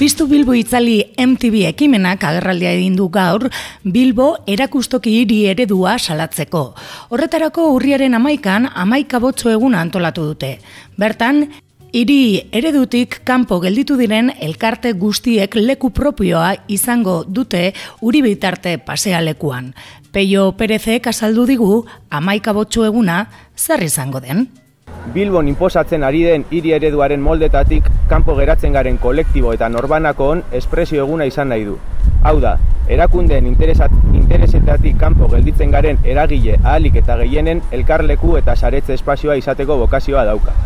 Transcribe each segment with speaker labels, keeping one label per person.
Speaker 1: Piztu Bilbo itzali MTV ekimenak agerraldia egin du gaur Bilbo erakustoki hiri eredua salatzeko. Horretarako urriaren amaikan amaika botzo eguna antolatu dute. Bertan, hiri eredutik kanpo gelditu diren elkarte guztiek leku propioa izango dute uri bitarte pasealekuan. Peio Perezek azaldu digu amaika botzo eguna zer izango den.
Speaker 2: Bilbon inposatzen ari den hiri ereduaren moldetatik kanpo geratzen garen kolektibo eta norbanakoon espresio eguna izan nahi du. Hau da, erakundeen interesat, interesetatik kanpo gelditzen garen eragile ahalik eta gehienen elkarleku eta saretze espazioa izateko bokazioa dauka.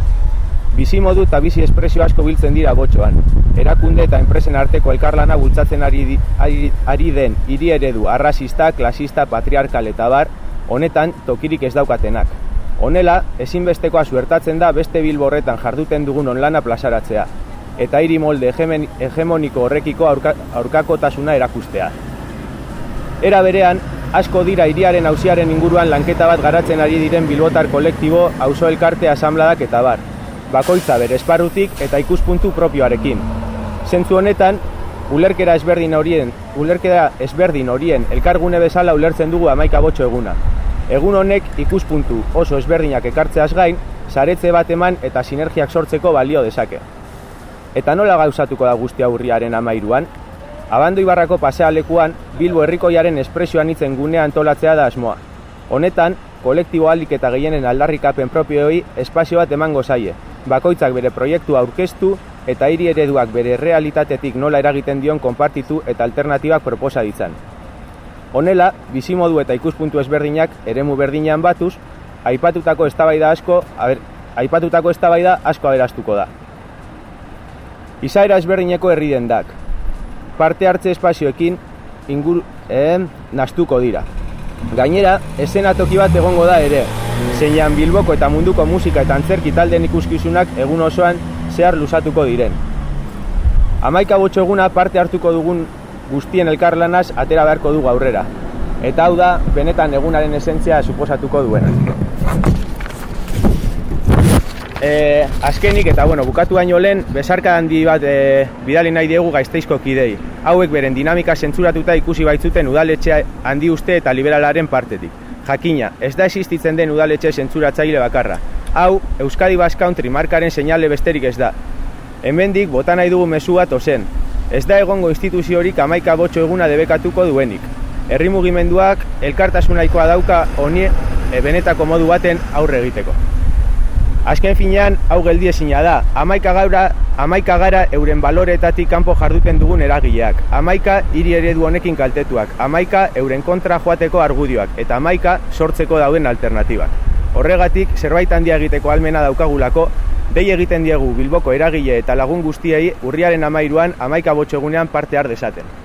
Speaker 2: Bizi modu eta bizi espresio asko biltzen dira botxoan. Erakunde eta enpresen arteko elkarlana bultzatzen ari, ari, ari den hiri eredu arrasista, klasista, patriarkal eta bar, honetan tokirik ez daukatenak. Honela, ezinbestekoa suertatzen da beste bilborretan jarduten dugun onlana plazaratzea, eta hiri molde hegemoniko horrekiko aurka, aurkakotasuna erakustea. Era berean, asko dira hiriaren hausiaren inguruan lanketa bat garatzen ari diren bilbotar kolektibo, auzo elkarte asamladak eta bar, bakoitza bere esparrutik eta ikuspuntu propioarekin. Zentzu honetan, ulerkera ezberdin horien, ulerkera ezberdin horien elkargune bezala ulertzen dugu amaika botxo eguna, Egun honek ikuspuntu oso ezberdinak ekartzeaz gain, saretze bat eman eta sinergiak sortzeko balio dezake. Eta nola gauzatuko da guztia urriaren amairuan? Abando Ibarrako pasealekuan, Bilbo herrikoiaren espresioan itzen gunea antolatzea da asmoa. Honetan, kolektibo aldik eta gehienen aldarrikapen propioi espazio bat emango zaie. Bakoitzak bere proiektua aurkeztu eta hiri ereduak bere realitatetik nola eragiten dion konpartitu eta alternatibak proposa ditzan. Honela, bizimodu eta ikuspuntu ezberdinak eremu berdinean batuz, aipatutako eztabaida asko, aber, aipatutako eztabaida asko aberastuko da. Izaera ezberdineko herri dendak. Parte hartze espazioekin ingur eh, nastuko dira. Gainera, toki bat egongo da ere, zeinan bilboko eta munduko musika eta antzerki talden ikuskizunak egun osoan zehar lusatuko diren. Amaika botxo eguna parte hartuko dugun guztien elkarlanaz atera beharko dugu aurrera. Eta hau da, benetan egunaren esentzia suposatuko duena. E, azkenik eta bueno, bukatu baino lehen, bezarka handi bat e, bidali nahi diegu gaizteizko kidei. Hauek beren dinamika zentzuratuta ikusi baitzuten udaletxe handi uste eta liberalaren partetik. Jakina, ez da existitzen den udaletxe zentzuratzaile bakarra. Hau, Euskadi Bass Country markaren seinale besterik ez da. Hemendik bota nahi dugu mezu bat ozen, ez da egongo instituziorik amaika botxo eguna debekatuko duenik. Herri mugimenduak elkartasunaikoa dauka honi e, benetako modu baten aurre egiteko. Azken finean, hau geldi ezina da, amaika, gaura, amaika gara euren baloreetatik kanpo jarduten dugun eragileak, amaika hiri eredu honekin kaltetuak, amaika euren kontra joateko argudioak, eta amaika sortzeko dauden alternatibak. Horregatik, zerbait handia egiteko almena daukagulako, Dei egiten diegu Bilboko eragile eta lagun guztiei urriaren amairuan amaika botxegunean parte har dezaten.